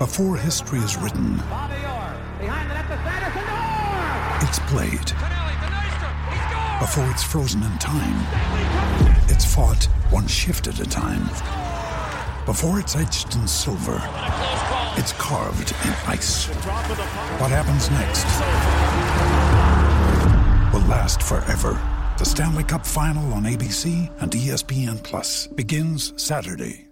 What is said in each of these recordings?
Before history is written, it's played. Before it's frozen in time, it's fought one shift at a time. Before it's etched in silver, it's carved in ice. What happens next will last forever. The Stanley Cup Final on ABC and ESPN Plus begins Saturday.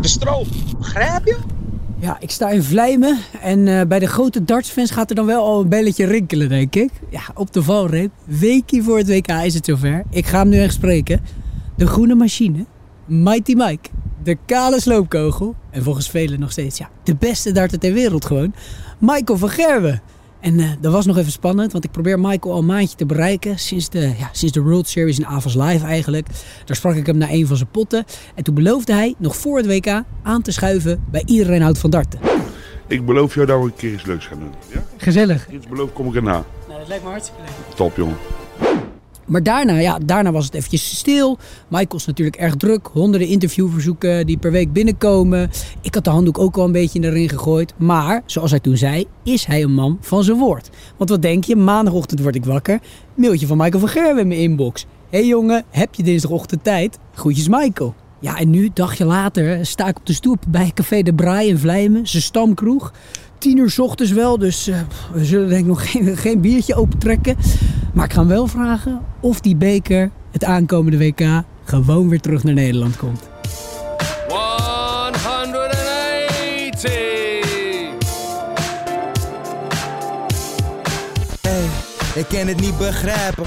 De stroom. Grijp je? Ja, ik sta in Vlijmen en eh, bij de grote dartsfans gaat er dan wel al een belletje rinkelen, denk ik. Ja, op de valreep. Weekie voor het WK is het zover. Ik ga hem nu echt spreken. De groene machine, Mighty Mike, de kale sloopkogel en volgens velen nog steeds ja, de beste darter ter wereld gewoon, Michael van Gerwen. En eh, dat was nog even spannend, want ik probeer Michael al een maandje te bereiken. Sinds de, ja, sinds de World Series in Avals Live eigenlijk. Daar sprak ik hem naar een van zijn potten. En toen beloofde hij nog voor het WK aan te schuiven bij iedereen houdt van darten. Ik beloof jou dat we een keer iets leuks gaan doen. Ja? Gezellig. Iets beloof kom ik erna. Nou, dat lijkt me hartstikke leuk. Top, jongen. Maar daarna, ja, daarna was het eventjes stil. Michael is natuurlijk erg druk. Honderden interviewverzoeken die per week binnenkomen. Ik had de handdoek ook al een beetje in de ring gegooid. Maar, zoals hij toen zei, is hij een man van zijn woord. Want wat denk je? Maandagochtend word ik wakker. Mailtje van Michael van Gerwen in mijn inbox. Hé hey jongen, heb je dinsdagochtend tijd? Groetjes Michael. Ja, en nu, dagje later, sta ik op de stoep bij Café de Braai in Vlijmen. Zijn stamkroeg. Tien uur 's ochtends wel, dus eh, we zullen denk ik nog geen, geen biertje opentrekken. Maar ik ga hem wel vragen of die beker het aankomende WK gewoon weer terug naar Nederland komt. 180. Hey, ik kan het niet begrijpen.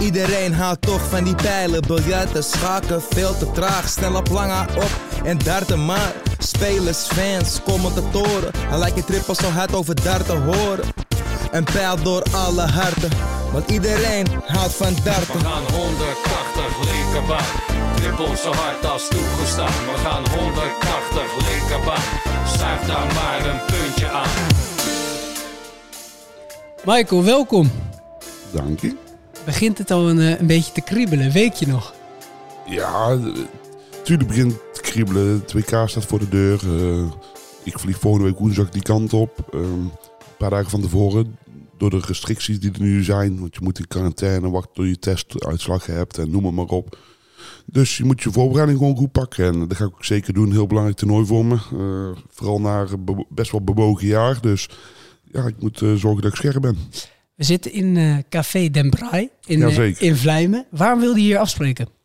Iedereen houdt toch van die pijlen. Biljarten, schaken, veel te traag. Snel op lange op en darten maar. Spelers, fans, commentatoren. Hij lijkt je trippel zo hard over darten horen. Een pijl door alle harten. Want iedereen houdt van darten. We gaan 180 linkerbaan. Trippel zo hard als toegestaan. We gaan 180 linkerbaan. Schuif daar maar een puntje aan. Michael, welkom. Dank je. Begint het al een, eh, een beetje te kriebelen? Week je nog? Ja, natuurlijk begint het te kriebelen. Het WK staat voor de deur. Eh, ik vlieg volgende week woensdag die kant op. Ehm, een paar dagen van tevoren. Door de restricties die er nu zijn. Want je moet in quarantaine wachten tot je testuitslag hebt. En noem het maar op. Dus je moet je voorbereiding gewoon goed pakken. En dat ga ik ook zeker doen. Heel belangrijk toernooi voor me. Eh, vooral na best wel bewogen jaar. Dus ja, ik moet eh, zorgen dat ik scherp ben. We zitten in Café Den Braai in, in Vlijmen. Waarom wilde je hier afspreken?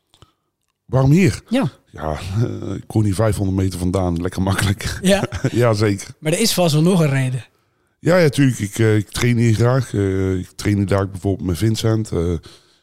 Waarom hier? Ja. Ja, eh, ik woon hier 500 meter vandaan. Lekker makkelijk. Ja, ja, zeker. maar er is vast wel nog een reden. Ja, ja, tuurlijk. Ik, eh, ik train hier graag. Eh, ik train hier daar bijvoorbeeld met Vincent.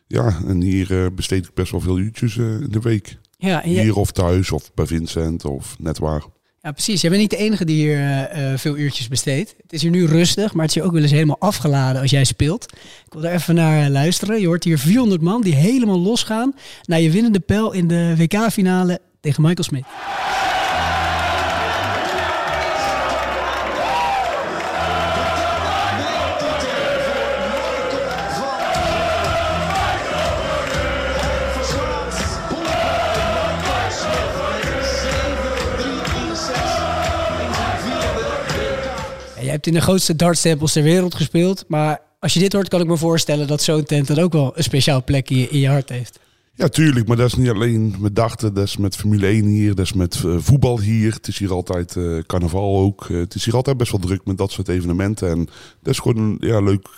Ja, en hier besteed ik best wel veel uurtjes in de week. Ja, en Hier of thuis of bij Vincent of net waar. Ja, precies. Jij bent niet de enige die hier eh, eh, veel uurtjes besteedt. Het is hier nu rustig, maar het is hier ook wel eens helemaal afgeladen als jij speelt. Ik wil daar even naar eh, luisteren. Je hoort hier 400 man die helemaal losgaan naar je winnende pijl in de WK-finale tegen Michael Smit. Jij hebt in de grootste dartstempels ter wereld gespeeld. Maar als je dit hoort, kan ik me voorstellen dat zo'n tent dan ook wel een speciaal plekje in je hart heeft. Ja, tuurlijk. Maar dat is niet alleen met darten. Dat is met Formule 1 hier. Dat is met eh, voetbal hier. Het is hier altijd eh, carnaval ook. Eh, het is hier altijd best wel druk met dat soort evenementen. En dat is gewoon ja, leuk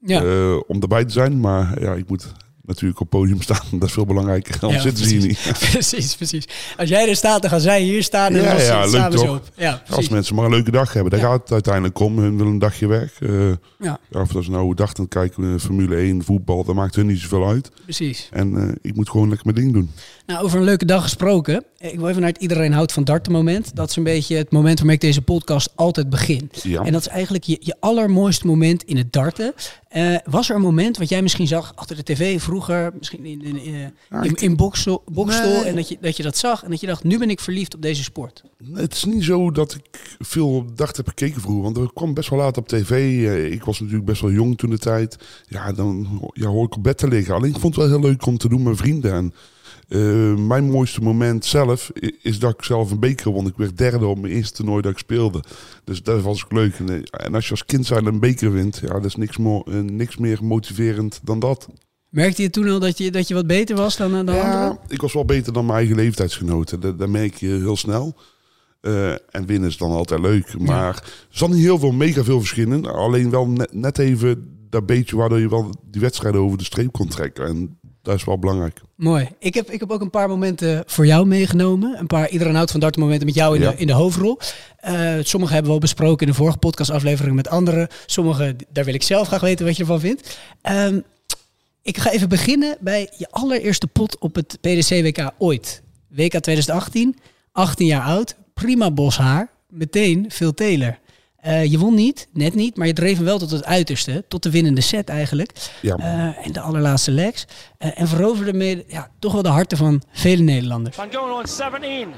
Ja. om erbij te zijn. Maar ja, ik moet natuurlijk op podium staan. Dat is veel belangrijker. Dan Ja, zitten ze hier niet. precies, precies. Als jij er staat, dan gaan zij hier staan en Ja, dan ja, leuk toch? op. Ja, Als mensen maar een leuke dag hebben, daar gaat het uiteindelijk om. Hun willen een dagje weg. Eh, Ja, of dat ze nou dag aan kijken, eh, Formule 1, voetbal, dat maakt hun niet zoveel uit. precies. En eh, ik moet gewoon lekker mijn ding doen. Nou, over een leuke dag gesproken. Ik wil even naar het iedereen houdt van darten moment. Dat is een beetje het moment waarmee ik deze podcast altijd begin. Ja. En dat is eigenlijk je, je allermooiste moment in het darten. Eh, was er een moment wat jij misschien zag achter de tv vroeger, misschien in, in, in, in, ik- in boksel, bokstol, Nee. en dat je, dat je dat zag en dat je dacht, nu ben ik verliefd op deze sport. Het is niet zo dat ik veel op dag heb gekeken vroeger. Want er kwam best wel laat op tv. Eh, Ik was natuurlijk best wel jong toen de tijd. Ja, dan ja, hoor ik op bed te liggen. Alleen ik vond het wel heel leuk om te doen met vrienden. En eh, mijn mooiste moment zelf is dat ik zelf een beker won. Ik werd derde op mijn eerste toernooi dat ik speelde. Dus dat was ook leuk. En, eh, en als je als kind zijn een beker wint, ja, dat is niks, mo- niks meer motiverend dan dat. Merkte je toen al dat je, dat je wat beter was dan, dan anderen? Ja, ik was wel beter dan mijn eigen leeftijdsgenoten. Dat, dat merk je heel snel. Eh, en winnen is dan altijd leuk. Maar er zat niet heel veel, mega veel verschillen. Alleen wel net, net even dat beetje waardoor je wel die wedstrijden over de streep kon trekken. En dat is wel belangrijk. Mooi. Ik heb, ik heb ook een paar momenten voor jou meegenomen. Een paar iedereen houdt van darten momenten met jou in, Ja. de, in de hoofdrol. Eh, sommige hebben we al besproken in de vorige podcastaflevering met anderen. Sommige, daar wil ik zelf graag weten wat je ervan vindt. Ehm, ik ga even beginnen bij je allereerste pot op het PDC-WK ooit. WK 2018, 18 jaar oud, prima bos haar, meteen Phil Taylor. Eh, je won niet, net niet, maar je dreef hem wel tot het uiterste, tot de winnende set eigenlijk. Ja. Eh, en de allerlaatste legs. Eh, en veroverde mee ja, toch wel de harten van vele Nederlanders. Van Gogh on 17.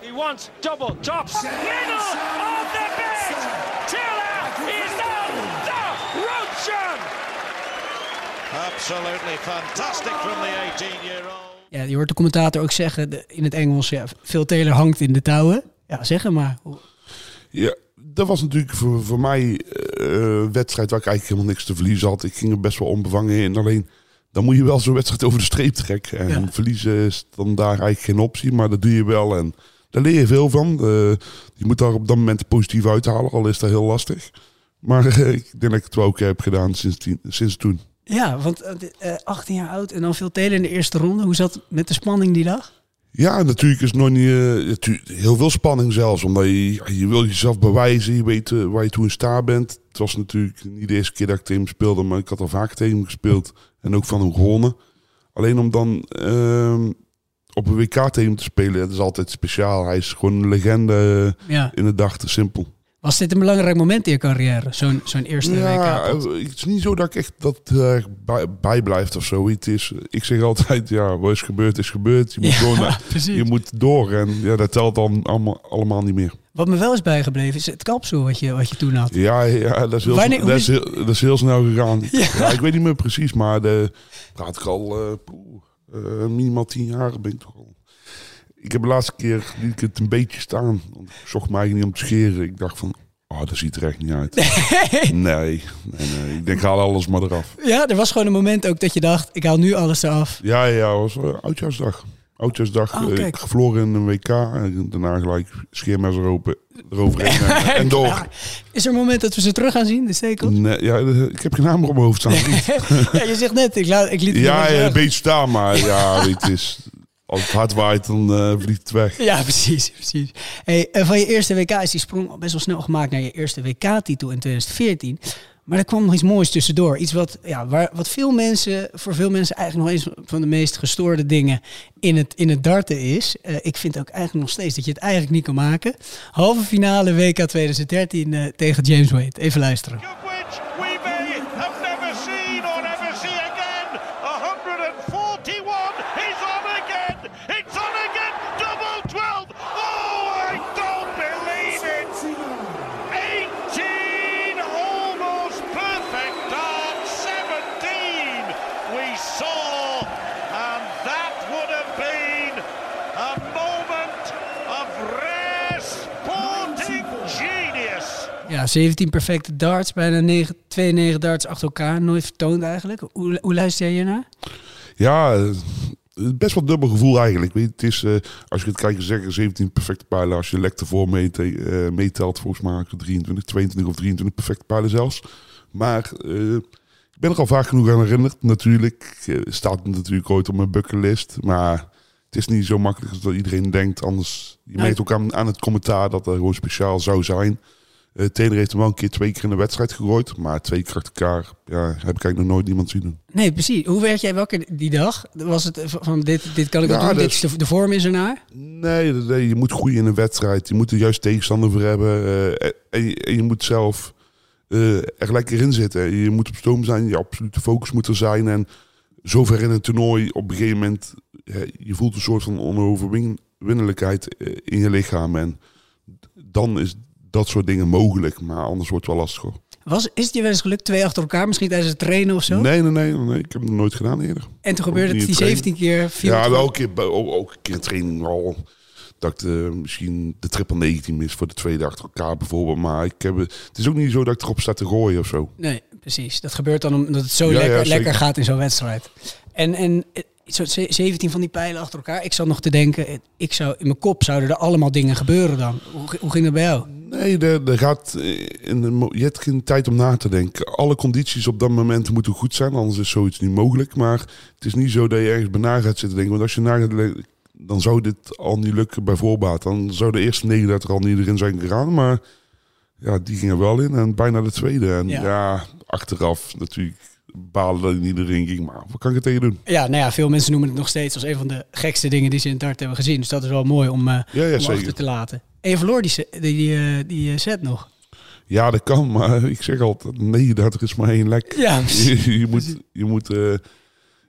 He wants double tops. Middle of the bed. Taylor is now the Russian. Absolutely fantastic from the 18-year-old. Ja, je hoort de commentator ook zeggen de- in het Engels, ja, Phil Taylor hangt in de touwen. Ja, zeg het maar. Ja, dat was natuurlijk voor, voor mij eh, een wedstrijd waar ik eigenlijk helemaal niks te verliezen had. Ik ging er best wel onbevangen in. Alleen dan moet je wel zo'n wedstrijd over de streep trekken. En Ja. verliezen is dan daar eigenlijk geen optie, maar dat doe je wel. En daar leer je veel van. Eh, je moet daar op dat moment positief uithalen, al is dat heel lastig. Maar eh, ik denk dat ik het wel ook heb gedaan sinds, sinds toen. Ja, want eh, de- eh, 18 jaar oud en dan Phil Taylor in de eerste ronde. Hoe zat het met de spanning die dag? Ja, natuurlijk is nog niet eh, heel veel spanning zelfs. Omdat je, je wil jezelf bewijzen, je weet eh, waar je toe in staat bent. Het was natuurlijk niet de eerste keer dat ik tegen hem speelde, maar ik had al vaak tegen hem gespeeld. En ook van hem gewonnen. Alleen om dan ehm, op een WK tegen hem te spelen, dat is altijd speciaal. Hij is gewoon een legende eh, Ja. in de dag, te simpel. Was dit een belangrijk moment in je carrière? Zo'n zo'n eerste Ja, WK? eh, het is niet zo dat ik echt dat erg bij, bijblijft of zo. Het is, ik zeg altijd, ja, wat is gebeurd, is gebeurd. Je moet, Ja, gewoon, precies. je moet door en ja, dat telt dan allemaal, allemaal niet meer. Wat me wel is bijgebleven is het kapsel wat je, wat je toen had. Ja, ja dat, is heel, Wanneer- dat, is heel, dat is heel snel gegaan. Ja. Ja. ik weet niet meer precies, maar de, praat ik al eh, poeh, eh, minimaal tien jaar ben ik toch al. Ik heb de laatste keer liet ik het een beetje staan. Want ik zocht mij niet om te scheren. Ik dacht van, oh, dat ziet er echt niet uit. Nee, nee, nee. Ik denk, haal alles maar eraf. Ja, er was gewoon een moment ook dat je dacht, ik haal nu alles eraf. Ja, ja, was uh, oudjaarsdag. Oudjaarsdag, Oh, eh, kijk. verloren in een WK. En daarna gelijk scheermes erover, eroverheen en, en door. Is er een moment dat we ze terug gaan zien, de stekels? Nee, ja, ik heb geen naam op mijn hoofd staan. ja, je zegt net, ik, laat, ik liet het Ja, ja, een beetje staan, maar ja, het is, als het hard waait, dan eh, vliegt het weg. Ja, precies. precies. Hey, en van je eerste WK is die sprong al best wel snel gemaakt naar je eerste WK-titel in 2014. Maar er kwam nog iets moois tussendoor. Iets wat, ja, waar, wat veel mensen, voor veel mensen eigenlijk nog eens van de meest gestoorde dingen in het, in het darten is. Eh, ik vind ook eigenlijk nog steeds dat je het eigenlijk niet kan maken. Halve finale WK 2013 eh, tegen James Wade. Even luisteren. Ja, 17 perfecte darts, bijna 9, 92 darts achter elkaar. Nooit vertoond eigenlijk. Hoe, hoe luister jij hiernaar? Ja, eh, best wel dubbel gevoel eigenlijk. Weet je, het is, eh, als je het kijkt, zeggen 17 perfecte pijlen. Als je lek ervoor meet, eh, meetelt, volgens mij had ik er 23, 22 of 23 perfecte pijlen zelfs. Maar Ik ben er al vaak genoeg aan herinnerd. Natuurlijk staat het natuurlijk ooit op mijn bucketlist. Maar het is niet zo makkelijk als dat iedereen denkt. Anders, je Nee. merkt ook aan, aan het commentaar dat er gewoon speciaal zou zijn. Eh Taylor heeft hem wel een keer twee keer in de wedstrijd gegooid. Maar twee keer achter elkaar ja, heb ik eigenlijk nog nooit iemand zien doen. Nee, precies. Hoe werd jij wakker die dag? Was het van dit, dit kan ik wel Ja, doen, dit de, de vorm is ernaar? Nee, nee, je moet groeien in een wedstrijd. Je moet er juist tegenstander voor hebben. eh, en, je, en je moet zelf eh, er lekker in zitten. Je moet op stoom zijn. Je absolute focus moet er zijn. En zover in een toernooi, op een gegeven moment... je voelt een soort van onoverwinnelijkheid eh, in je lichaam. En dan is dat soort dingen mogelijk. Maar anders wordt het wel lastig hoor. Was, is het je wel eens gelukt, twee achter elkaar, misschien tijdens het trainen of zo? Nee, nee, nee, nee. Ik heb het nooit gedaan eerder. En toen gebeurde het die in 17 keer. Ja, wel een keer, ook, ook een keer in training al. Dat ik de, misschien de triple 19 mis voor de tweede achter elkaar bijvoorbeeld. Maar ik heb, het is ook niet zo dat ik erop sta te gooien of zo. Nee, precies. Dat gebeurt dan omdat het zo Ja, lekker, lekker gaat in zo'n wedstrijd. En, en eh, zo ze- 17 van die pijlen achter elkaar. Ik zat nog te denken, eh, ik zou, in mijn kop zouden er allemaal dingen gebeuren dan. Hoe, hoe ging dat bij jou? Nee, er, er gaat eh, in de, je hebt geen tijd om na te denken. Alle condities op dat moment moeten goed zijn, anders is zoiets niet mogelijk. Maar het is niet zo dat je ergens bij na gaat zitten denken. Want als je na gaat denken, dan zou dit al niet lukken bij voorbaat. Dan zou de eerste 39 al niet erin zijn gegaan. Maar ja, die ging er wel in en bijna de tweede. En Ja. ja, achteraf natuurlijk balen dat niet erin ging. Maar wat kan ik er tegen doen? Ja, nou ja, veel mensen noemen het nog steeds als een van de gekste dingen die ze in het dart hebben gezien. Dus dat is wel mooi om, eh Ja, ja, om achter te laten. En je verloor die, die, die, eh, die eh, set nog. Ja, dat kan, maar ik zeg altijd, nee, dat is maar één lek. Ja, je, je moet, je, moet,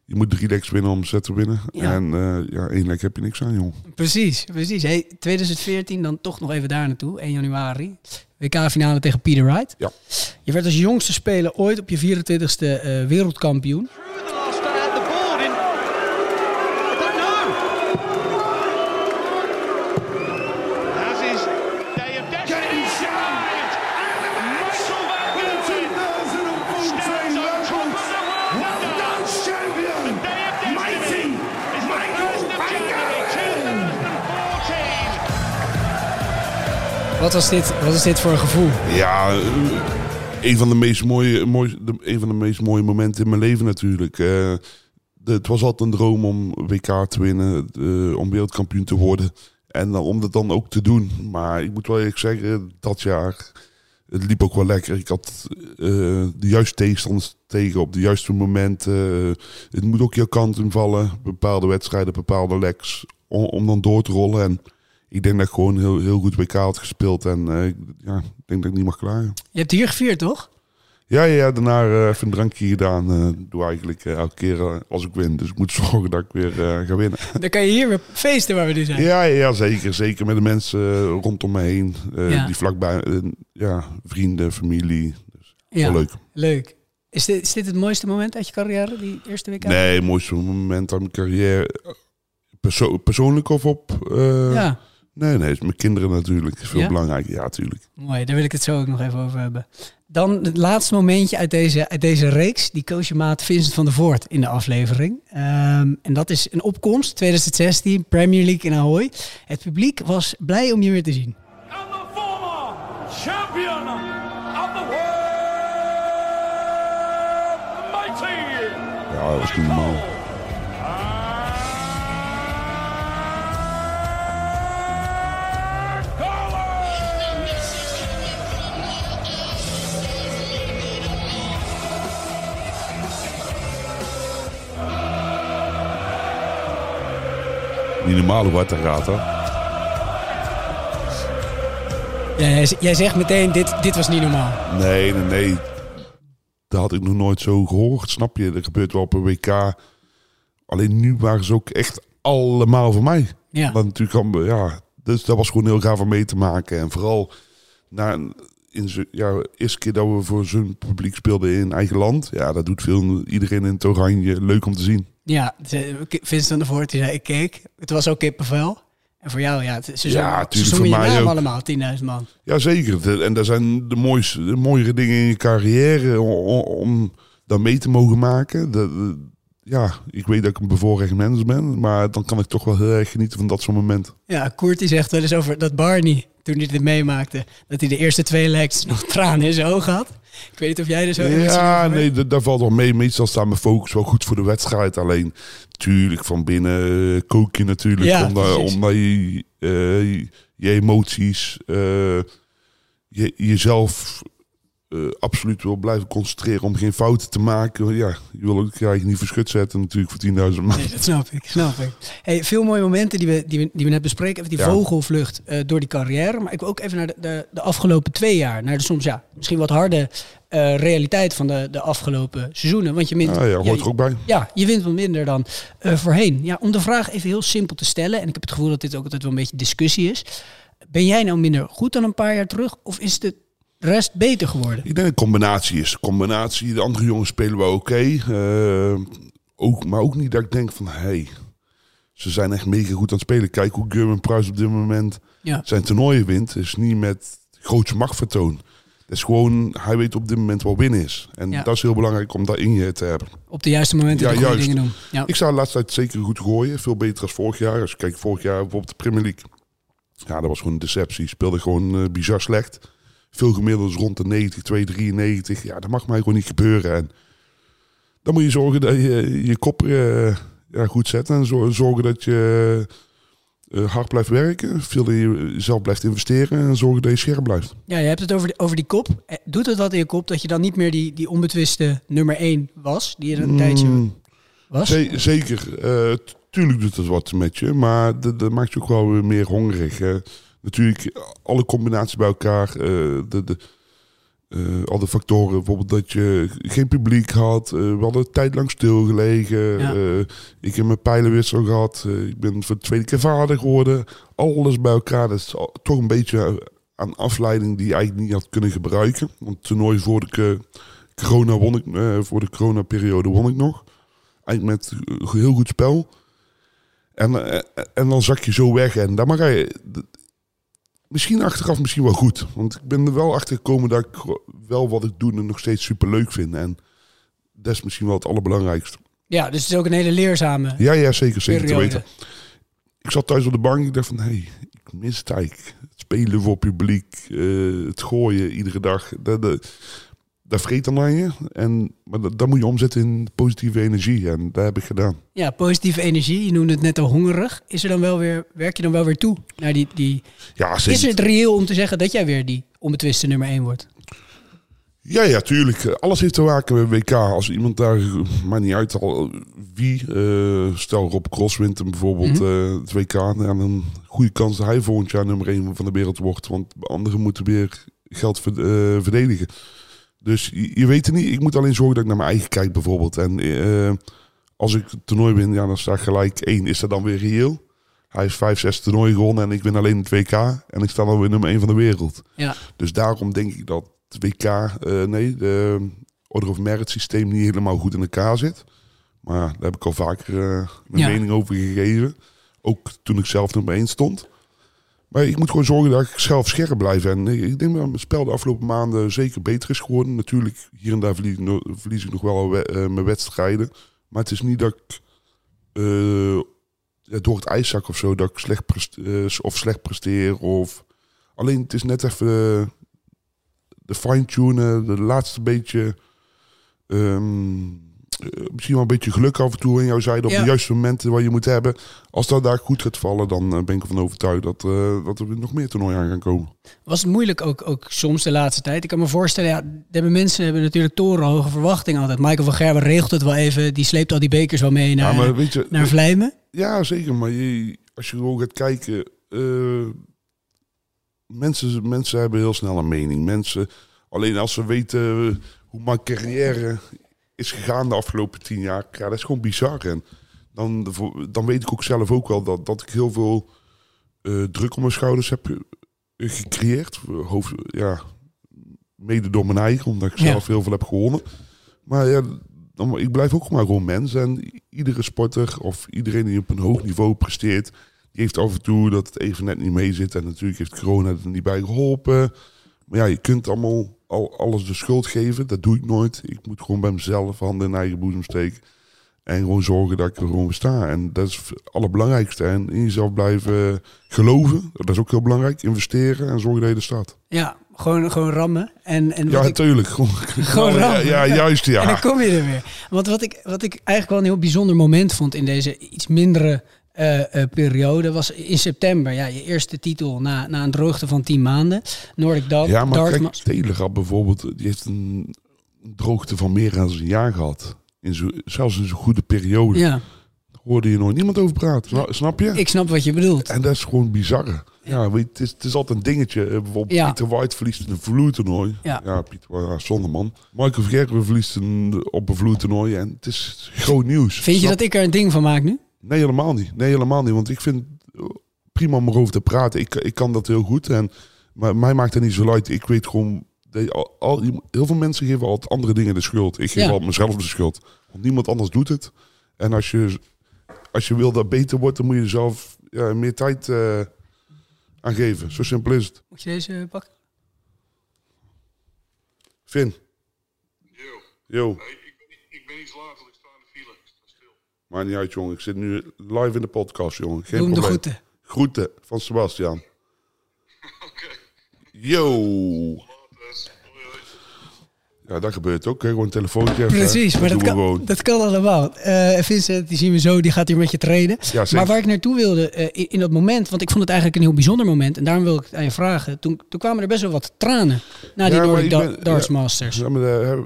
je moet drie leks winnen om set te winnen. Ja. En eh, ja, één lek heb je niks aan, joh. Precies, precies. Hey, 2014, dan toch nog even daar naartoe, 1 januari. WK-finale tegen Peter Wright. Ja. Je werd als jongste speler ooit op je 24ste eh, wereldkampioen. Wat was dit, wat is dit voor een gevoel? Ja, een van de meest mooie, een van de meest mooie momenten in mijn leven natuurlijk. Eh, het was altijd een droom om WK te winnen, eh, om wereldkampioen te worden. En om dat dan ook te doen. Maar ik moet wel eerlijk zeggen, dat jaar, het liep ook wel lekker. Ik had eh, de juiste tegenstanders tegen op de juiste momenten. Het moet ook je kant invallen. Bepaalde wedstrijden, bepaalde legs, om, om dan door te rollen. En ik denk dat ik gewoon heel, heel goed WK had gespeeld. En eh, ik- ja, ik denk dat ik niet mag klagen. Je hebt hier gevierd, toch? Ja, ja, daarna eh, even een drankje gedaan. eh doe eigenlijk elke keer als ik win. Dus ik moet zorgen dat ik weer ga winnen. Dan kan je hier weer feesten waar we nu zijn. Ja, ja, zeker. Zeker met de mensen rondom me heen. Ja. Die vlakbij, ja, vrienden, familie. Dus Ja, leuk. leuk. Is dit, is dit het mooiste moment uit je carrière, die eerste WK? Nee, het mooiste moment aan mijn carrière. Perso- persoonlijk of op... Ja, Nee, nee, het is mijn kinderen natuurlijk. is veel Ja? belangrijker. Ja, tuurlijk. mooi. Daar wil ik het zo ook nog even over hebben. Dan het laatste momentje uit deze, uit deze reeks. Die coach je maat Vincent van der Voort in de aflevering. Ehm, en dat is een opkomst, 2016, Premier League in Ahoy. Het publiek was blij om je weer te zien. And the former champion of the world, mighty. Ja, dat was niet normaal. Niet normaal hoe hard dat gaat? Ja, jij, zegt meteen, dit, dit was niet normaal. Nee, nee, nee. Dat had ik nog nooit zo gehoord, snap je? Dat gebeurt wel op een WK. Alleen nu waren ze ook echt allemaal voor mij. Ja. Dat natuurlijk ja, dus dat was gewoon heel gaaf om mee te maken. En vooral na in zo, ja, eerste keer dat we voor zo'n publiek speelden in eigen land. Ja, dat doet veel iedereen in het oranje leuk om te zien. Ja, ze- Vincent der Voort die zei, ik keek. Het was ook kippenvel. En voor jou, ja, ze Ja, zongen- je naam ook. allemaal, 10.000 man. Jazeker. De- En dat zijn de mooiste, de mooiere dingen in je carrière om, om dat mee te mogen maken. Ja, ik weet dat ik een bevoorrecht mens ben, maar dan kan ik toch wel heel erg genieten van dat soort momenten. Ja, Koert die zegt wel eens over dat Barney, toen hij dit meemaakte, dat hij de eerste twee legs nog tranen in zijn ogen had. Ik weet niet of jij er zo emotioneel Ja, nee, dat, dat valt wel mee. Meestal staat mijn focus wel goed voor de wedstrijd. Alleen, tuurlijk, van binnen eh, kook je natuurlijk. Ja, omdat, precies. omdat je, eh, je emoties, eh, je, jezelf eh, absoluut wil blijven concentreren om geen fouten te maken. Ja, je wil ook je eigen niet verschut zetten natuurlijk voor 10.000 man. Nee, dat snap ik, snap ik. Hey, veel mooie momenten die we, die we, die we net bespreken. Even die Ja. vogelvlucht eh, door die carrière. Maar ik wil ook even naar de, de, de afgelopen twee jaar. Naar de soms ja, misschien wat harde eh, realiteit van de, de afgelopen seizoenen. Want je wint, Ja, ja, hoort ja, er ook bij. Ja, je wint wat minder dan voorheen. Ja, om de vraag even heel simpel te stellen. En ik heb het gevoel dat dit ook altijd wel een beetje discussie is. Ben jij nou minder goed dan een paar jaar terug? Of is de rest beter geworden? Ik denk een combinatie is. Combinatie, de andere jongens spelen wel oké. eh, ook, maar ook niet dat ik denk van, hé, hey, ze zijn echt mega goed aan het spelen. Kijk hoe Gerben Price op dit moment Ja. zijn toernooien wint. is niet met grootse machtvertoon. Het is gewoon, hij weet op dit moment wel winnen is. En Ja. dat is heel belangrijk om dat in je te hebben. Op de juiste momenten Ja, de juist. dingen doen. Ja. Ik zou de laatste tijd zeker goed gooien. Veel beter dan vorig jaar. Als je kijkt, vorig jaar bijvoorbeeld de Premier League. Ja, dat was gewoon een deceptie. Speelde gewoon eh, bizar slecht. Veel gemiddeld rond de 90, 2, 93. Ja, dat mag mij gewoon niet gebeuren. En dan moet je zorgen dat je je kop eh, ja, goed zet. En zo- zorgen dat je eh, hard blijft werken. Veel in jezelf blijft investeren. En zorgen dat je scherp blijft. Ja, je hebt het over, die- over die kop. Eh, Doet het wat in je kop dat je dan niet meer die, die onbetwiste nummer 1 was? Die je een tijdje Mm, was? Ze- zeker. T- tuurlijk doet het wat met je. Maar dat, dat maakt je ook wel weer meer hongerig. hè. Natuurlijk, alle combinaties bij elkaar. eh, de, de, eh, al de factoren. Bijvoorbeeld dat je geen publiek had. eh, we hadden tijd lang stilgelegen. Ja. ik heb mijn pijlenwissel gehad. eh, ik ben voor de tweede keer vader geworden. Alles bij elkaar. Dat is toch een beetje aan afleiding die je eigenlijk niet had kunnen gebruiken. Want het toernooi voor de corona won ik, voor de coronaperiode won ik nog. Eigenlijk met heel goed spel. En, en dan zak je zo weg. En dan mag je... Misschien achteraf misschien wel goed. Want ik ben er wel achter gekomen dat ik wel wat ik doe en nog steeds super leuk vind. En dat is misschien wel het allerbelangrijkste. Ja, dus het is ook een hele leerzame Ja, ja, zeker. Zeker te weten. Ik zat thuis op de bank. Ik dacht van, hé, hey, ik mis het eigenlijk. Het spelen voor publiek. eh, het gooien iedere dag. Dat, dat, dat vreet dan aan je. En, maar dat, dat moet je omzetten in positieve energie. En dat heb ik gedaan. Ja, positieve energie. Je noemde het net al hongerig. Is er dan wel weer, werk je dan wel weer toe naar die... die... Ja, zeker. Is het reëel om te zeggen dat jij weer die onbetwiste nummer 1 wordt? Ja, ja, tuurlijk. Alles heeft te maken met WK. Als iemand daar, maakt niet uit al wie, eh, stel Rob Cross wint hem bijvoorbeeld eh, het WK, dan een goede kans dat hij volgend jaar nummer 1 van de wereld wordt. Want anderen moeten weer geld ver- eh, verdedigen. Dus je, je weet het niet. Ik moet alleen zorgen dat ik naar mijn eigen kijk bijvoorbeeld. En eh, als ik het toernooi win, ja, dan sta ik gelijk één. Is dat dan weer reëel? Hij heeft vijf, zes toernooien gewonnen en ik win alleen het WK. En ik sta dan weer nummer 1 van de wereld. Ja. Dus daarom denk ik dat het WK, eh, nee, de Order of Merit systeem niet helemaal goed in elkaar zit. Maar daar heb ik al vaker eh, mijn Ja. mening over gegeven. Ook toen ik zelf nummer 1 stond. Maar ik moet gewoon zorgen dat ik zelf scherp blijf. En ik denk dat mijn spel de afgelopen maanden zeker beter is geworden. Natuurlijk, hier en daar verlies ik, nog- wel we- eh, mijn wedstrijden. Maar het is niet dat ik eh, door het ijszak of zo, dat ik slecht, prest- eh, of slecht presteer. Of... Alleen het is net even de fine-tunen, de laatste beetje... ehm, eh, misschien wel een beetje geluk af en toe aan jouw zijde op Ja. de juiste momenten waar je moet hebben. Als dat daar goed gaat vallen, dan eh, ben ik ervan overtuigd dat, eh, dat er nog meer toernooien aan gaan komen. Was het moeilijk ook, ook soms de laatste tijd? Ik kan me voorstellen, ja, hebben mensen hebben natuurlijk torenhoge verwachtingen altijd. Michael van Gerwen regelt het wel even. Die sleept al die bekers wel mee naar, Ja, maar weet je, naar Vlijmen. Ja, zeker. Maar je, als je gewoon gaat kijken. eh, mensen, mensen hebben heel snel een mening. Mensen, alleen als ze weten eh, hoe mijn carrière is gegaan de afgelopen tien jaar. Ja, dat is gewoon bizar. En dan, dan weet ik ook zelf ook wel dat, dat ik heel veel eh, druk op mijn schouders heb gecreëerd. Hoofd, ja, mede door mijn eigen, omdat ik Ja. zelf heel veel heb gewonnen. Maar ja, dan, ik blijf ook maar gewoon mens. En iedere sporter of iedereen die op een hoog niveau presteert, die heeft af en toe dat het even net niet mee zit. En natuurlijk heeft corona er niet bij geholpen. Maar ja, je kunt allemaal al, alles de schuld geven. Dat doe ik nooit. Ik moet gewoon bij mezelf handen in eigen boezem steken. En gewoon zorgen dat ik er gewoon sta. En dat is het allerbelangrijkste. En in jezelf blijven geloven. Dat is ook heel belangrijk. Investeren en zorgen dat je er staat. Ja, gewoon, gewoon rammen. En, en Ja, ik- natuurlijk. Gewoon, ja, rammen. ja, juist ja. En dan kom je er weer. Want wat ik, wat ik eigenlijk wel een heel bijzonder moment vond in deze iets mindere eh, eh, periode was in september. Ja, je eerste titel na, na een droogte van 10 maanden. Nordic Dart. Ja, maar kijk, bijvoorbeeld, die heeft een droogte van meer dan een jaar gehad. In zo, zelfs in zo'n goede periode. Ja, Hoorde je nooit niemand over praten. Sna- Snap je? ik snap wat je bedoelt. En dat is gewoon bizar. Ja, weet, je, het, is, het is altijd een dingetje. Eh, Bijvoorbeeld Ja. Pieter White verliest in een vloertoernooi. Ja. ja Pieter, ja, zonder man. Michael Vergerwe verliest een, op een vloertoernooi. En het is groot nieuws. Vind je dat ik er een ding van maak nu? Nee, helemaal niet. Nee, helemaal niet. Want ik vind prima om erover te praten. Ik, ik kan dat heel goed. En, maar mij maakt het niet zo uit. Ik weet gewoon... dat je al, al- heel veel mensen geven altijd andere dingen de schuld. Ik geef Ja. altijd mezelf de schuld. Want niemand anders doet het. En als je, als je wil dat beter wordt... dan moet je er zelf ja, meer tijd eh, aan geven. Zo simpel is het. Moet je deze pakken? Finn. Yo. Ik ben iets ik sta in de file. Ik sta Maakt niet uit, jongen. Ik zit nu live in de podcast, jongen. Geen Doe hem de probleem. groeten. Groeten van Sebastian. Yo. Ja, dat gebeurt ook. Hè. Gewoon een telefoontje even. Precies, maar dat kan, dat kan allemaal. Eh Vincent, die zien we zo, die gaat hier met je trainen. zeker. maar waar ik naartoe wilde eh, in, in dat moment, want ik vond het eigenlijk een heel bijzonder moment. En daarom wil ik het aan je vragen. Toen, toen kwamen er best wel wat tranen na die Ja, maar Nordic Da- ja. Masters. Ja, maar hè,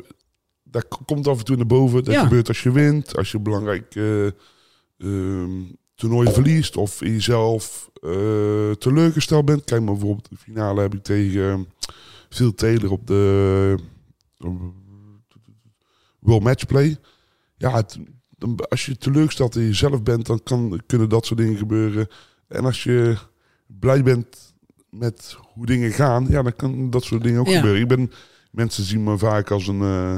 dat komt af en toe naar boven. Dat Ja. gebeurt als je wint. Als je een belangrijk ehm, toernooi verliest. Of in jezelf eh, teleurgesteld bent. Kijk maar bijvoorbeeld de finale heb ik tegen eh, Phil Taylor op de World Matchplay. Ja, het- dan- als je teleurgesteld in jezelf bent, dan kan, kunnen dat soort dingen gebeuren. En als je blij bent met hoe dingen gaan, ja, dan kan dat soort dingen ook Ja. gebeuren. Ik ben, mensen zien me vaak als een, eh,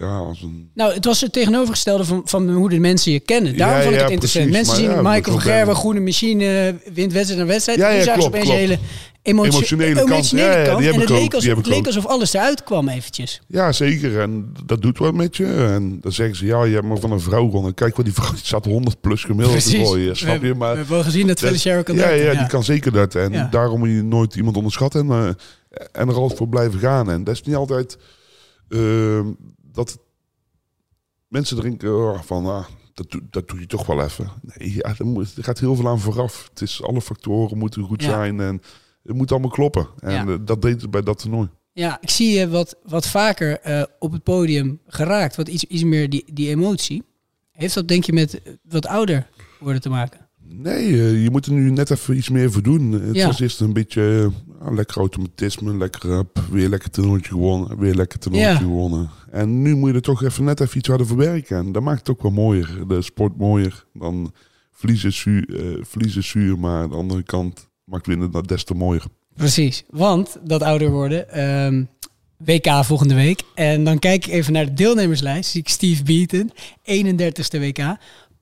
ja, als een Nou, het was het tegenovergestelde van, van hoe de mensen je kennen. Daarom Ja, vond ik ja, het interessant. precies, mensen zien Michael van ja. groene machine, wint wedstrijd na wedstrijd. Ja, en ja, klopt, klopt. hele emotie- Emotionele kant. emotionele Ja, die en ik het ook, leek, die alsof, heb het leek alsof alles eruit kwam eventjes. Ja, zeker. En dat doet wat met je. En dan zeggen ze, ja, je hebt maar van een vrouw gewonnen. Kijk, wat die vrouw die staat 100 plus gemiddeld te gooien. We Snap je? hebben- Maar we hebben wel gezien dat Felicia kan ja, ja, die kan zeker dat. En daarom moet je nooit iemand onderschatten. En, eh, en er altijd voor blijven gaan. En dat is niet altijd eh, dat mensen denken oh, van, ah, dat, doe- dat doe je toch wel even. Nee, ja, er, moet, er gaat heel veel aan vooraf. Het is, alle factoren moeten goed Ja. zijn. En het moet allemaal kloppen. En Ja. eh, dat deed het bij dat toernooi. Ja, ik zie je wat, wat vaker eh, op het podium geraakt. Wat iets, iets meer die, die emotie. Heeft dat denk je met eh, wat ouder worden te maken? Nee, eh, je moet er nu net even iets meer voor doen. Het Ja. was eerst een beetje lekker automatisme, lekker rap, weer lekker toernooitje gewonnen, weer lekker toernooitje Ja. gewonnen. En nu moet je er toch even net even iets harder voor werken. En dat maakt het ook wel mooier, de sport mooier. Dan verliezen zuur, eh, verliezen zuur maar aan de andere kant maakt winnen dat des te mooier. Precies, want dat ouder worden. ehm, WK volgende week. En dan kijk ik even naar de deelnemerslijst. Zie ik Steve Beaton, 31ste WK.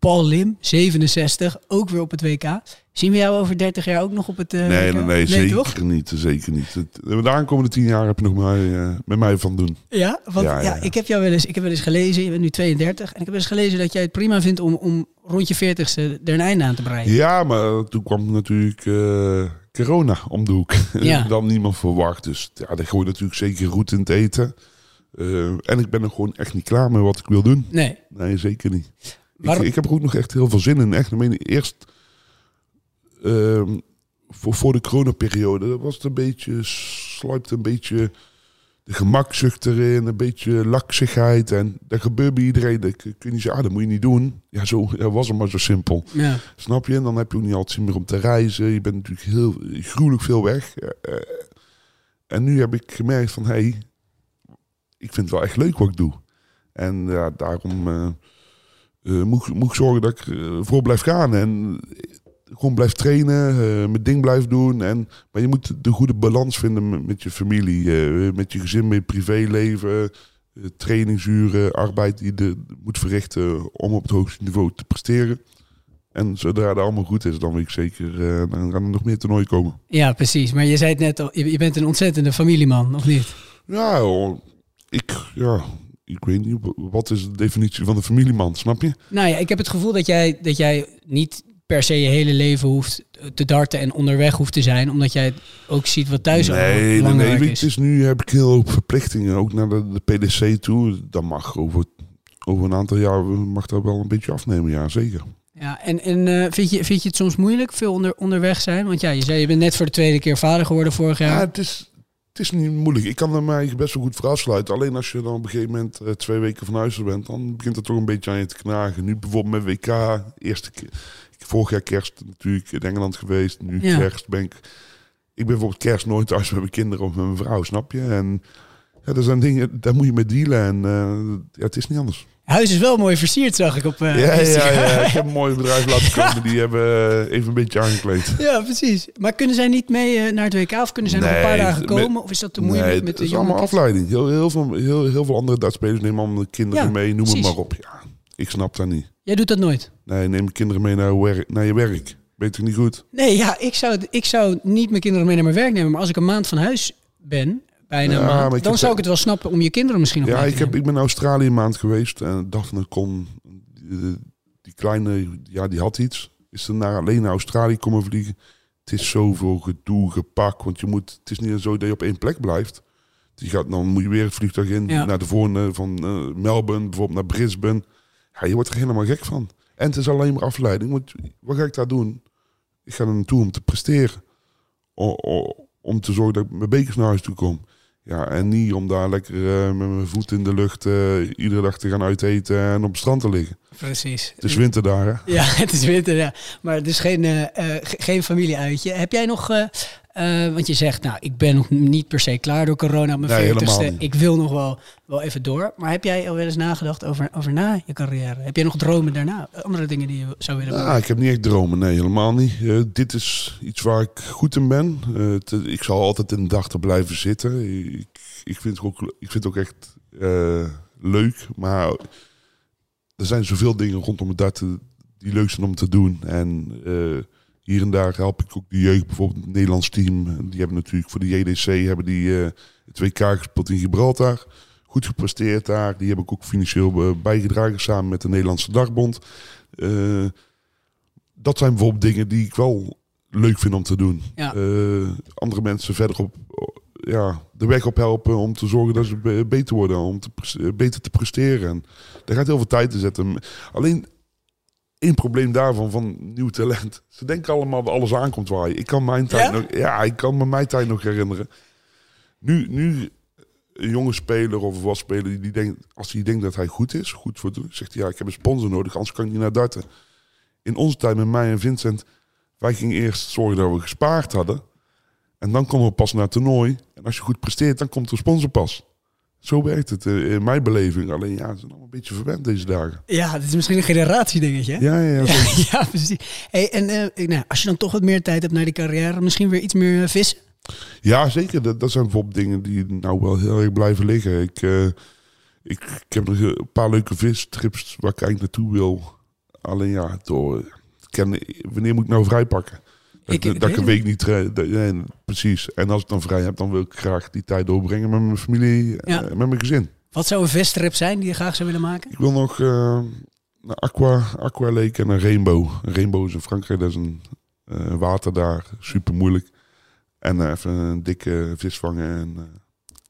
Paul Lim, 67, ook weer op het WK. Zien we jou over 30 jaar ook nog op het eh, nee, WK? nee, nee, zeker toch? niet. Zeker niet. Het, de aankomende tien jaar heb je nog mij, eh, met mij van doen. Ja, want Ja, ja, ja, ja. ik heb jou wel eens, ik heb wel eens gelezen, je bent nu 32, en ik heb wel eens gelezen dat jij het prima vindt om, om rond je 40ste er een einde aan te breien. Ja, maar toen kwam natuurlijk eh, corona om de hoek. Ja. Dan niemand verwacht. Dus ja, dat gooi je natuurlijk zeker goed in het eten. En ik ben er gewoon echt niet klaar mee wat ik wil doen. Nee. Nee, zeker niet. Ik, ik heb er ook nog echt heel veel zin in. Echt, ik meen, eerst ehm, voor, voor de coronaperiode was het een beetje, sluipt een beetje de gemakzucht erin, een beetje laksigheid. En dat gebeurt bij iedereen. Dat kun je niet zeggen, ah, dat moet je niet doen. Ja, zo ja, was het maar zo simpel. Ja. Snap je? En dan heb je ook niet altijd zin meer om te reizen. Je bent natuurlijk heel gruwelijk veel weg. Eh, eh, en nu heb ik gemerkt van, hé, hey, ik vind het wel echt leuk wat ik doe. En ja, daarom eh, eh, moet, moet ik zorgen dat ik eh, voor blijf gaan. En eh, gewoon blijf trainen, mijn ding blijf doen. En, maar je moet de goede balans vinden met, met je familie, met je gezin, met je privéleven. eh, trainingsuren, arbeid die je moet verrichten om op het hoogste niveau te presteren. En zodra dat allemaal goed is, dan weet ik zeker, dan gaan er nog meer toernooien komen. ja, precies. Maar je zei het net al, je, je bent een ontzettende familieman, of niet? Ja, ik, ja, ik weet niet, wat is de definitie van de familieman, snap je? Nou ja, ik heb het gevoel dat jij, dat jij niet per se je hele leven hoeft te darten en onderweg hoeft te zijn, omdat jij ook ziet wat thuis Nee, nee, nee. is. Het is nu heb ik heel hoop verplichtingen, ook naar de, de PDC toe. Dat mag over, over een aantal jaar mag dat wel een beetje afnemen, ja, zeker. Ja, en, en eh, vind, je, vind je het soms moeilijk, veel onder, onderweg zijn? Want ja, je zei je bent net voor de tweede keer vader geworden vorig Ja, jaar. het is, het is niet moeilijk. Ik kan er mij best wel goed voor afsluiten. Alleen als je dan op een gegeven moment eh, twee weken van huis bent, dan begint het toch een beetje aan je te knagen. Nu bijvoorbeeld met WK, eerste keer. Vorig jaar kerst natuurlijk in Engeland geweest. Nu Ja. kerst ben ik... Ik ben bijvoorbeeld kerst nooit thuis met mijn kinderen of met mijn vrouw, snap je? En ja, er zijn dingen, daar moet je mee dealen. En eh, ja, het is niet anders. Huis is wel mooi versierd, zag ik op eh, ja, ja, ja, ik heb een mooi bedrijf laten komen. Die hebben eh, even een beetje aangekleed. Ja, precies. Maar kunnen zij niet mee eh, naar het WK of kunnen zij nog een paar dagen met- komen? Of is dat te moeilijk Nee, met het de is jonge allemaal kids? afleiding. Heel, heel, veel, heel, heel veel andere Duitsspelers nemen allemaal de kinderen Ja, mee, noem het maar op. Ja, ik snap dat niet. Jij doet dat nooit? Nee, neem kinderen mee naar, werk, naar je werk. Weet ik niet goed? Nee, ja, ik zou, ik zou niet mijn kinderen mee naar mijn werk nemen. Maar als ik een maand van huis ben, bijna Ja, maand, dan heb- zou ik het wel snappen om je kinderen misschien nog Ja, ik, te heb, ik ben in Australië een maand geweest en dacht van, kon, die, die kleine, ja, die had iets. Is er naar, alleen naar Australië komen vliegen. Het is zoveel gedoe, gepak, want je moet, het is niet zo dat je op één plek blijft. Die gaat, dan moet je weer het vliegtuig in Ja. naar de volgende van eh, Melbourne, bijvoorbeeld naar Brisbane. Ja, je wordt er helemaal gek van. En het is alleen maar afleiding, want wat ga ik daar doen? Ik ga er naartoe om te presteren. O- o- om te zorgen dat ik mijn bekers naar huis toe kom. Ja, en niet om daar lekker eh, met mijn voet in de lucht eh, iedere dag te gaan uiteten en op het strand te liggen. Precies. Het is winter daar, hè? Ja, het is winter, ja. Maar het is geen, ge- geen familieuitje. Heb jij nog... eh, want je zegt, nou, ik ben nog niet per se klaar door corona op mijn Nee, veertigste. niet. Ik wil nog wel, wel even door. Maar heb jij al wel eens nagedacht over, over na je carrière? Heb jij nog dromen daarna? Andere dingen die je zou willen doen? Ja, ik heb niet echt dromen, nee, helemaal niet. Eh, dit is iets waar ik goed in ben. Eh, ik zal altijd in de dag te blijven zitten. Ik, ik, vind, het ook, ik vind het ook echt leuk, maar er zijn zoveel dingen rondom het darten die leuk zijn om te doen. En hier en daar help ik ook de jeugd, bijvoorbeeld het Nederlands team. Die hebben natuurlijk voor de JDC hebben die, eh, het WK gespeeld in Gibraltar. Goed gepresteerd daar. Die heb ik ook financieel eh, bijgedragen samen met de Nederlandse Dagbond. Eh, dat zijn bijvoorbeeld dingen die ik wel leuk vind om te doen. Ja. Andere mensen verder op ja, de weg op helpen om te zorgen dat ze be- beter worden, om te, beter te presteren. En daar gaat heel veel tijd in zetten. Alleen één probleem daarvan van nieuw talent. Ze denken allemaal dat alles aankomt waaien. Ik kan mijn tijd Ja? nog, ja, ik kan me mijn tijd nog herinneren. Nu, nu een jonge speler of was speler die, denkt, als hij denkt dat hij goed is, goed voor doen, zegt hij ja, ik heb een sponsor nodig, anders kan ik niet naar darten. In onze tijd met mij en Vincent, wij gingen eerst zorgen dat we gespaard hadden. En dan komen we pas naar het toernooi. En als je goed presteert, dan komt de sponsor pas. Zo werkt het eh, in mijn beleving. Alleen ja, ze zijn allemaal een beetje verwend deze dagen. Ja, dit is misschien een generatiedingetje. hè? Ja, ja, ja. Ja, precies. Hey, en eh, nou, als je dan toch wat meer tijd hebt naar die carrière, misschien weer iets meer eh, vissen? Ja, zeker. Dat, dat zijn bijvoorbeeld dingen die nou wel heel erg blijven liggen. Ik, ik, ik heb nog een paar leuke vistrips waar ik eigenlijk naartoe wil. Alleen ja, door, ken, wanneer moet ik nou vrij Dat Ik- dat ik een week niet... dat- nee, precies. En als ik dan vrij heb, dan wil ik graag die tijd doorbrengen met mijn familie, Ja. eh, met mijn gezin. Wat zou een vestrip zijn die je graag zou willen maken? Ik wil nog eh naar Aqua, Aqua Lake en een Rainbow. Een Rainbow is in Frankrijk, dat is een eh, water daar, super moeilijk. En eh, even een dikke vis vangen en, eh,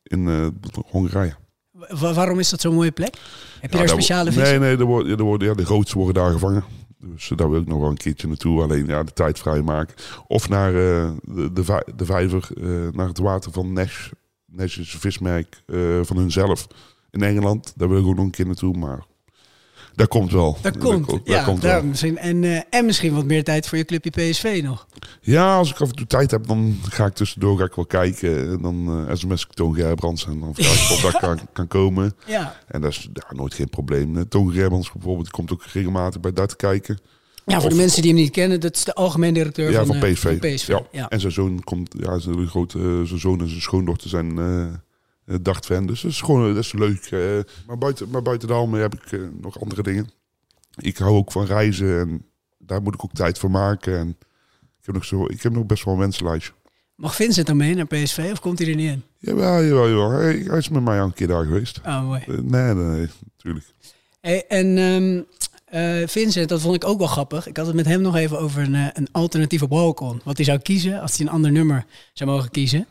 in eh, Hongarije. Wa- waarom is dat zo'n mooie plek? Heb je Ja, daar speciale vissen? Nee, nee, er worden, ja, er worden, ja, de grootste worden daar gevangen. Dus eh, daar wil ik nog wel een keertje naartoe. Alleen ja, de tijd vrijmaken. Of naar eh, de, de, de vijver, eh, naar het water van Nash. Nash is een vismerk eh, van hunzelf in Engeland. Daar wil ik ook nog een keer naartoe, maar dat komt wel. Dat komt, dat ja, komt daar wel. misschien, en, eh, en misschien wat meer tijd voor je clubje PSV nog. Ja, als ik af en toe tijd heb, dan ga ik tussendoor ga ik wel kijken. En dan eh sms ik Toon Gerbrands en dan vraag ik of dat kan, kan komen. Ja, En dat is ja, nooit geen probleem. Eh, Toon Gerbrands bijvoorbeeld, komt ook regelmatig bij dat kijken. ja voor de mensen die hem niet kennen, dat is de algemeen directeur Ja, van, van PSV. van PSV. Ja. Ja. En zijn zoon komt, ja, zijn grote, zijn zoon en zijn schoondochter zijn eh eh, dartfan. Dus dat is gewoon, dat is leuk. eh. maar, buiten, maar buiten daarom heb ik eh, nog andere dingen. Ik hou ook van reizen en daar moet ik ook tijd voor maken. En ik heb nog, zo, ik heb nog best wel een wensenlijstje. Mag Vincent dan mee naar PSV of komt hij er niet in? Jawel, jawel, jawel. Hij, hij is met mij al een keer daar geweest. Oh, mooi. Eh, nee, nee, nee, natuurlijk. Hey, en eh, Vincent, dat vond ik ook wel grappig. Ik had het met hem nog even over een, eh, een alternatieve walk-on. Wat hij zou kiezen als hij een ander nummer zou mogen kiezen.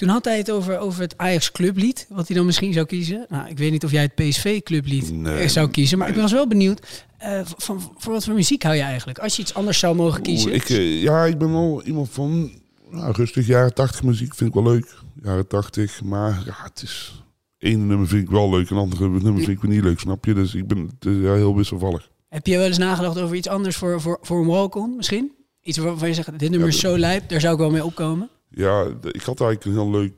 Toen had hij het over, over het Ajax clublied, wat hij dan misschien zou kiezen. Nou, ik weet niet of jij het PSV clublied Nee. eh, zou kiezen, maar ik was wel benieuwd. eh, van, voor wat voor muziek hou je eigenlijk? Als je iets anders zou mogen kiezen. Ik, eh, ja, ik ben wel iemand van nou, rustig jaren 80 muziek. Vind ik wel leuk. Jaren 80. Maar ja, het is... Eén nummer vind ik wel leuk, en andere nummer vind ik weer niet leuk, snap je? Dus ik ben het is, ja, heel wisselvallig. Heb je wel eens nagedacht over iets anders voor, voor, voor een walk-on misschien? Iets waarvan je zegt, dit nummer is zo lijp, daar zou ik wel mee opkomen. Ja, ik had eigenlijk een heel leuk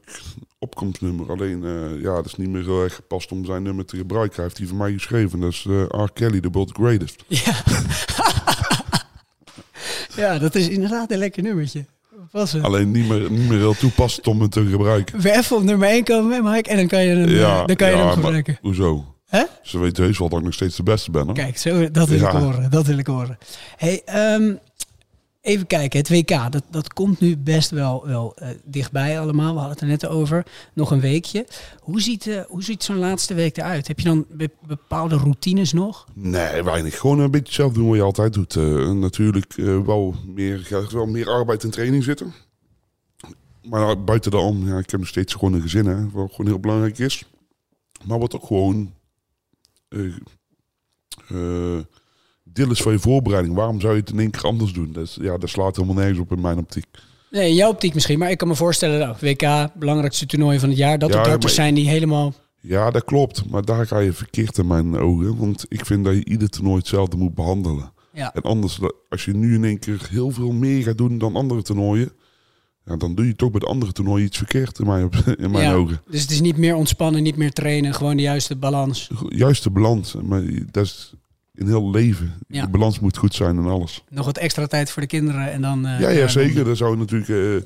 opkomstnummer. Alleen, eh, ja, dat is niet meer heel erg gepast om zijn nummer te gebruiken. Hij heeft die van mij geschreven. Dat is eh R. Kelly, The World Greatest. Ja. ja, dat is inderdaad een lekker nummertje. Was het? Alleen niet meer, niet meer heel toepassend om het te gebruiken. Weer even op nummer 1 komen, Mike, en dan kan je hem, eh, dan kan je ja, hem maar gebruiken. Hoezo? Ze weten heus wel dat ik nog steeds de beste ben. Hoor. Kijk, zo, dat wil Ja. ik horen. Dat wil ik horen. Hey, ehm, even kijken, het WK, dat, dat komt nu best wel, wel eh, dichtbij allemaal. We hadden het er net over. Nog een weekje. Hoe ziet, eh, hoe ziet zo'n laatste week eruit? Heb je dan be- bepaalde routines nog? Nee, weinig. Gewoon een beetje zelf doen wat je altijd doet. Eh, natuurlijk wel, meer, wel meer arbeid en training zitten. Maar buiten daarom, ja, ik heb nog steeds gewoon een gezin, hè, wat gewoon heel belangrijk is. Maar wat ook gewoon deel is van je voorbereiding. Waarom zou je het in één keer anders doen? Dat, is, ja, dat slaat helemaal nergens op in mijn optiek. Nee, in jouw optiek misschien, maar ik kan me voorstellen, nou, WK, belangrijkste toernooi van het jaar, dat Ja, er darters zijn die helemaal... Ja, dat klopt. Maar daar ga je verkeerd in mijn ogen. Want ik vind dat je ieder toernooi hetzelfde moet behandelen. Ja. En anders, als je nu in één keer heel veel meer gaat doen dan andere toernooien, ja, dan doe je toch bij de andere toernooien iets verkeerd in mijn, in mijn Ja, ogen. Dus het is niet meer ontspannen, niet meer trainen, gewoon de juiste balans. Juist de balans. Maar dat is in heel leven. Ja. De balans moet goed zijn en alles. Nog wat extra tijd voor de kinderen en dan... eh, ja, ja, dan- zeker. Dat zou natuurlijk,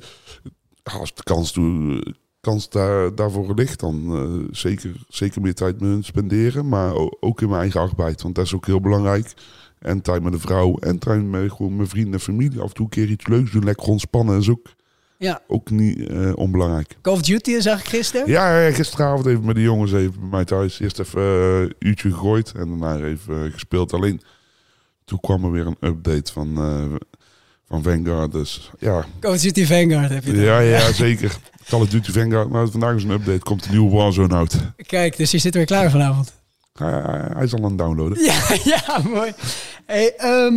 eh, als de kans, toe, kans daar, daarvoor ligt, dan eh, zeker, zeker meer tijd met hun spenderen. Maar ook in mijn eigen arbeid, want dat is ook heel belangrijk. En tijd met de vrouw en tijd met gewoon mijn vrienden en familie. Af en toe een keer iets leuks doen, lekker ontspannen is ook, Ja, ook niet eh, onbelangrijk. Call of Duty zag ik gisteren. Ja, ja, gisteravond even met de jongens even bij mij thuis. Eerst even eh, een uurtje gegooid en daarna even eh, gespeeld. Alleen toen kwam er weer een update van, eh, van Vanguard. Dus ja, Call of Duty Vanguard heb je dan. ja, ja, zeker. Call of Duty Vanguard. Maar vandaag is een update. Komt een nieuwe Warzone uit. Kijk, dus je zit weer klaar vanavond. Hij, hij- hij is al aan het downloaden. Ja, ja, mooi. Hey, ehm,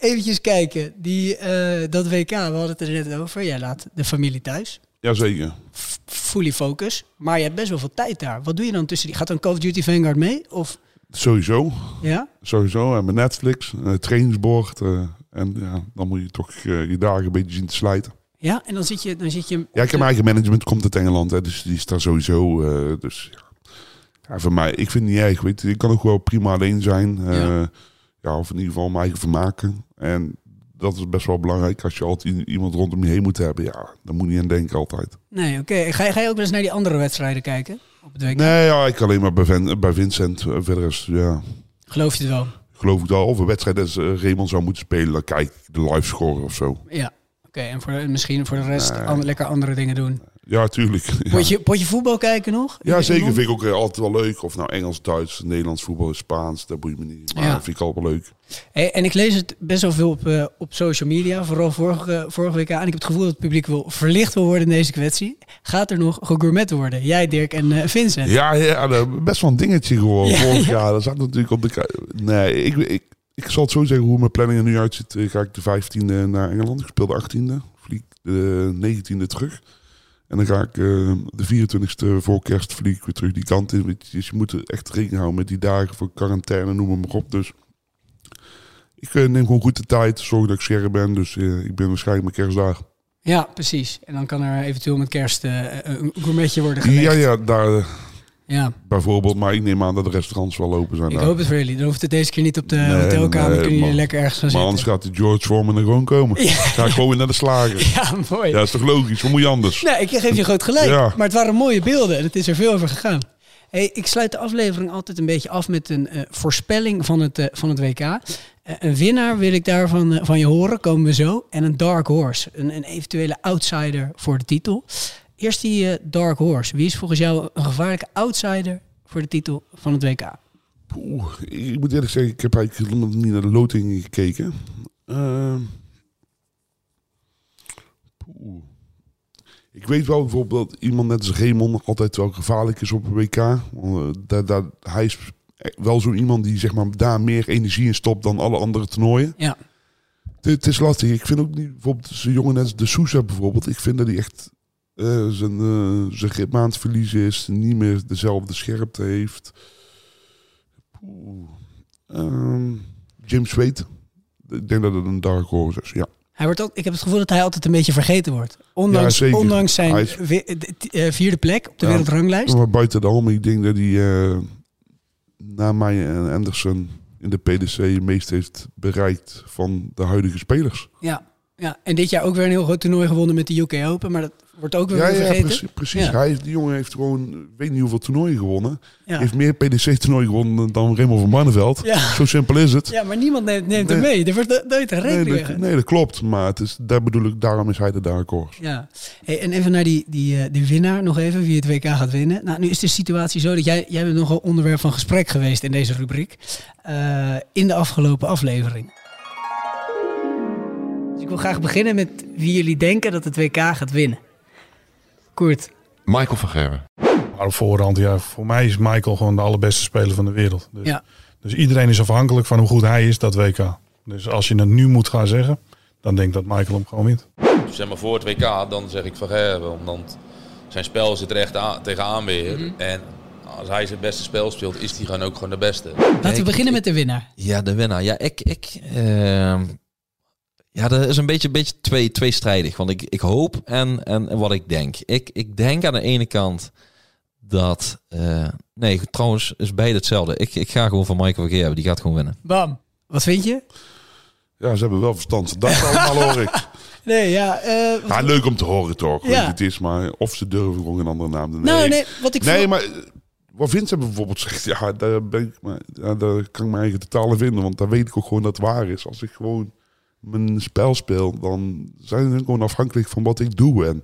eventjes kijken. Die, eh, dat WK, we hadden het er net over. Jij laat de familie thuis. Jazeker. F- Fully focus. Maar je hebt best wel veel tijd daar. Wat doe je dan tussen die? Gaat dan Call of Duty Vanguard mee? Of Sowieso. ja? Sowieso. En met Netflix, een trainingsbord. eh, en ja, dan moet je toch eh, je dagen een beetje zien te slijten. Ja, en dan zit je, dan zit je. Ja, ik heb mijn eigen management, komt uit Engeland. Hè, dus die is daar sowieso. eh, dus ja. voor mij, ik vind het niet erg. Weet je, ik kan ook wel prima alleen zijn. eh, Ja. ja. of in ieder geval mijn eigen vermaken. En dat is best wel belangrijk. Als je altijd iemand rondom je heen moet hebben. Ja, dan moet je niet aan denken altijd. Nee, oké. Ga, je- ga je ook eens naar die andere wedstrijden kijken? Op het? Nee, ja, ik alleen maar bij, Vin- bij Vincent. Eh, Verder is, ja, Geloof je het wel? geloof ik wel. Of een wedstrijd als uh, Raymond zou moeten spelen. Dan kijk ik de live score of zo. Ja. Oké, en voor misschien voor de rest Nee. an- lekker andere dingen doen. Ja, tuurlijk. Ja. Potje, potje voetbal kijken nog? Ja, zeker. in Vind ik ook eh, altijd wel leuk. Of nou Engels, Duits, Nederlands voetbal, Spaans. Dat boeit me niet. Maar Ja. dat vind ik altijd wel leuk. Hey, en ik lees het best wel veel op, eh, op social media, vooral vorige, vorige week. En ik heb het gevoel dat het publiek wil verlicht wil worden in deze kwestie. Gaat er nog gegourmet worden? Jij, Dirk en eh, Vincent. Ja, ja best wel een dingetje geworden. Ja, Vorig ja. jaar, dat zat natuurlijk op de... Nee, ik, ik, ik zal het zo zeggen hoe mijn planning er nu uitziet. Ga ik de 15e naar Engeland. Ik speel de 18e. Vlieg de 19e terug. En dan ga ik eh, de 24e voor kerst vlieg ik weer terug die kant in. Dus je moet er echt rekening houden met die dagen voor quarantaine, noem maar op. Dus ik eh, neem gewoon goed de tijd. Zorg dat ik scherp ben. Dus eh, ik ben waarschijnlijk mijn kerstdag. Ja, precies. En dan kan er eventueel met kerst een gourmetje worden gelegd. Ja, ja, daar Ja, bijvoorbeeld. Maar ik neem aan dat de restaurants wel open zijn. ik daar. hoop het voor jullie. Dan hoeft het deze keer niet op de Nee, hotelkamer. nee, kunnen jullie maar- lekker ergens gaan Maar zitten. anders gaat de George Foreman er gewoon komen. Ja. Ga ik gewoon weer naar de slager. Ja, mooi. Ja, dat is toch logisch? Wat moet je anders? Nee, ik geef je groot gelijk. Ja. Maar het waren mooie beelden en het is er veel over gegaan. Hey, ik sluit de aflevering altijd een beetje af met een eh, voorspelling van het, eh, van het WK. Eh, Een winnaar wil ik daarvan van je horen, komen we zo. En een dark horse, een, een eventuele outsider voor de titel. Eerst die eh, dark horse. Wie is volgens jou een gevaarlijke outsider voor de titel van het WK? Poeh, ik moet eerlijk zeggen, ik heb eigenlijk niet naar de lotingen gekeken. Poeh. Ik weet wel bijvoorbeeld dat iemand net als Raymond altijd wel gevaarlijk is op een WK. Eh, daar, daar, hij is wel zo iemand die zeg maar, daar meer energie in stopt dan alle andere toernooien. Ja. Het, het is lastig. Ik vind ook niet, bijvoorbeeld zo'n jongen net als de Sousa bijvoorbeeld. Ik vind dat hij echt eh, zijn, eh, zijn grip aan het verliezen is. Niet meer dezelfde scherpte heeft. Poeh. Ehm, James Wade. Ik denk dat het een dark horse is, ja. Hij wordt ook, ik heb het gevoel dat hij altijd een beetje vergeten wordt. Ondanks, Ja, ondanks zijn is- de- eh, vierde plek op de Ja. wereldranglijst. Maar buiten daarom, ik denk dat hij na mij en Anderson in de PDC het meest heeft bereikt van de huidige spelers. Ja, ja, en dit jaar ook weer een heel groot toernooi gewonnen met de UK Open. Maar dat wordt ook weer Ja, weer ja vergeten. precies. precies. Ja. Hij, die jongen heeft gewoon, weet niet hoeveel toernooien gewonnen. Ja. Heeft meer PDC-toernooien gewonnen dan Raymond van Barneveld. Ja. Zo simpel is het. Ja, maar niemand neemt, neemt hem mee. Er wordt no- nooit een Nee dat, nee, dat klopt. Maar het is, daar bedoel ik, daarom is hij de dark horse. Ja, hey, en even naar die, die, die winnaar nog even, wie het WK gaat winnen. Nou, nu is de situatie zo dat jij, jij bent nogal onderwerp van gesprek geweest in deze rubriek. eh, in de afgelopen aflevering. Ik wil graag beginnen met wie jullie denken dat het WK gaat winnen. Koert. Michael van Gerwen. Maar op voorhand, ja, voor mij is Michael gewoon de allerbeste speler van de wereld. Dus, Ja. dus iedereen is afhankelijk van hoe goed hij is, dat WK. Dus als je het nu moet gaan zeggen, dan denk ik dat Michael hem gewoon wint. Zeg maar voor het WK, dan zeg ik van Gerben. Want zijn spel zit er echt aan, tegenaan weer. Mhm. En als hij zijn beste spel speelt, is hij gewoon ook gewoon de beste. Laten we beginnen met de winnaar. Ja, de winnaar. Ja, ik... ik ehm, ja, dat is een beetje, een beetje twee, tweestrijdig. Want ik, ik hoop en, en, en wat ik denk. Ik, ik denk aan de ene kant dat... eh, nee, trouwens is beide hetzelfde. Ik, ik ga gewoon van Michael van Gerwen. Die gaat gewoon winnen. Bam. Wat vind je? Ja, ze hebben wel verstand. Dat allemaal hoor ik. Nee, ja. eh, Ja, leuk om te horen toch. Weet Ja. je, het is maar of ze durven gewoon een andere naam te nemen. Nou, nee, wat ik Nee, vond- maar wat Vincent bijvoorbeeld zegt, ja, daar, ben ik, maar, ja, daar kan ik mijn eigen totaal in vinden. Want dan weet ik ook gewoon dat het waar is. Als ik gewoon mijn spel speel, dan zijn ze gewoon afhankelijk van wat ik doe. En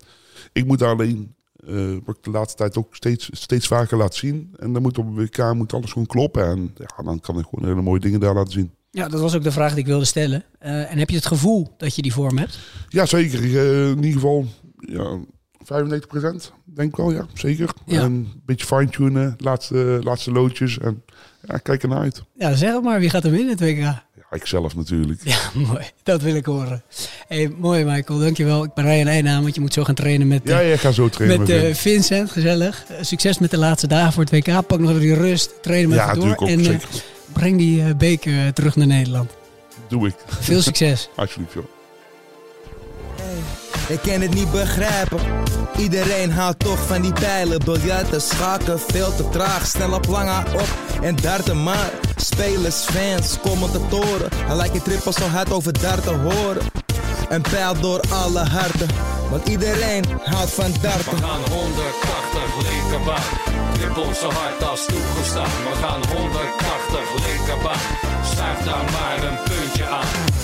ik moet alleen, eh, wat ik de laatste tijd ook steeds, steeds vaker laten zien. En dan moet op WK moet alles gewoon kloppen. En ja, dan kan ik gewoon hele mooie dingen daar laten zien. Ja, dat was ook de vraag die ik wilde stellen. Eh, en heb je het gevoel dat je die vorm hebt? Ja, zeker. Eh, in ieder geval ja, 95% denk ik wel, ja, zeker. Ja. En een beetje fine-tunen, laatste, laatste loodjes. En ja, kijk ernaar uit. Ja, zeg het maar. Wie gaat er winnen het WK? Ja, ik zelf natuurlijk. Ja, mooi. Dat wil ik horen. Hey, mooi Michael, dankjewel. Ik ben einde aan, want je moet zo gaan trainen met, Ja, jij gaat zo trainen met met eh, Vin. Vincent. Gezellig. Eh, succes met de laatste dagen voor het WK. Pak nog even die rust. Trainen met Ja, door. ook, en eh, breng die beker terug naar Nederland. Doe ik. Veel succes. Alsjeblieft, joh. Ik kan het niet begrijpen. Iedereen houdt toch van die pijlen. Biljarten, schaken, veel te traag. Snel op lange op en darten maar. Spelers, fans, commentatoren. Hij lijkt je trippel zo hard over darten horen. Een pijl door alle harten. Want iedereen houdt van darten. We gaan 180 linkerbaan. Trippel zo hard als toegestaan. We gaan 180 linkerbaan. Schuif daar maar een puntje aan.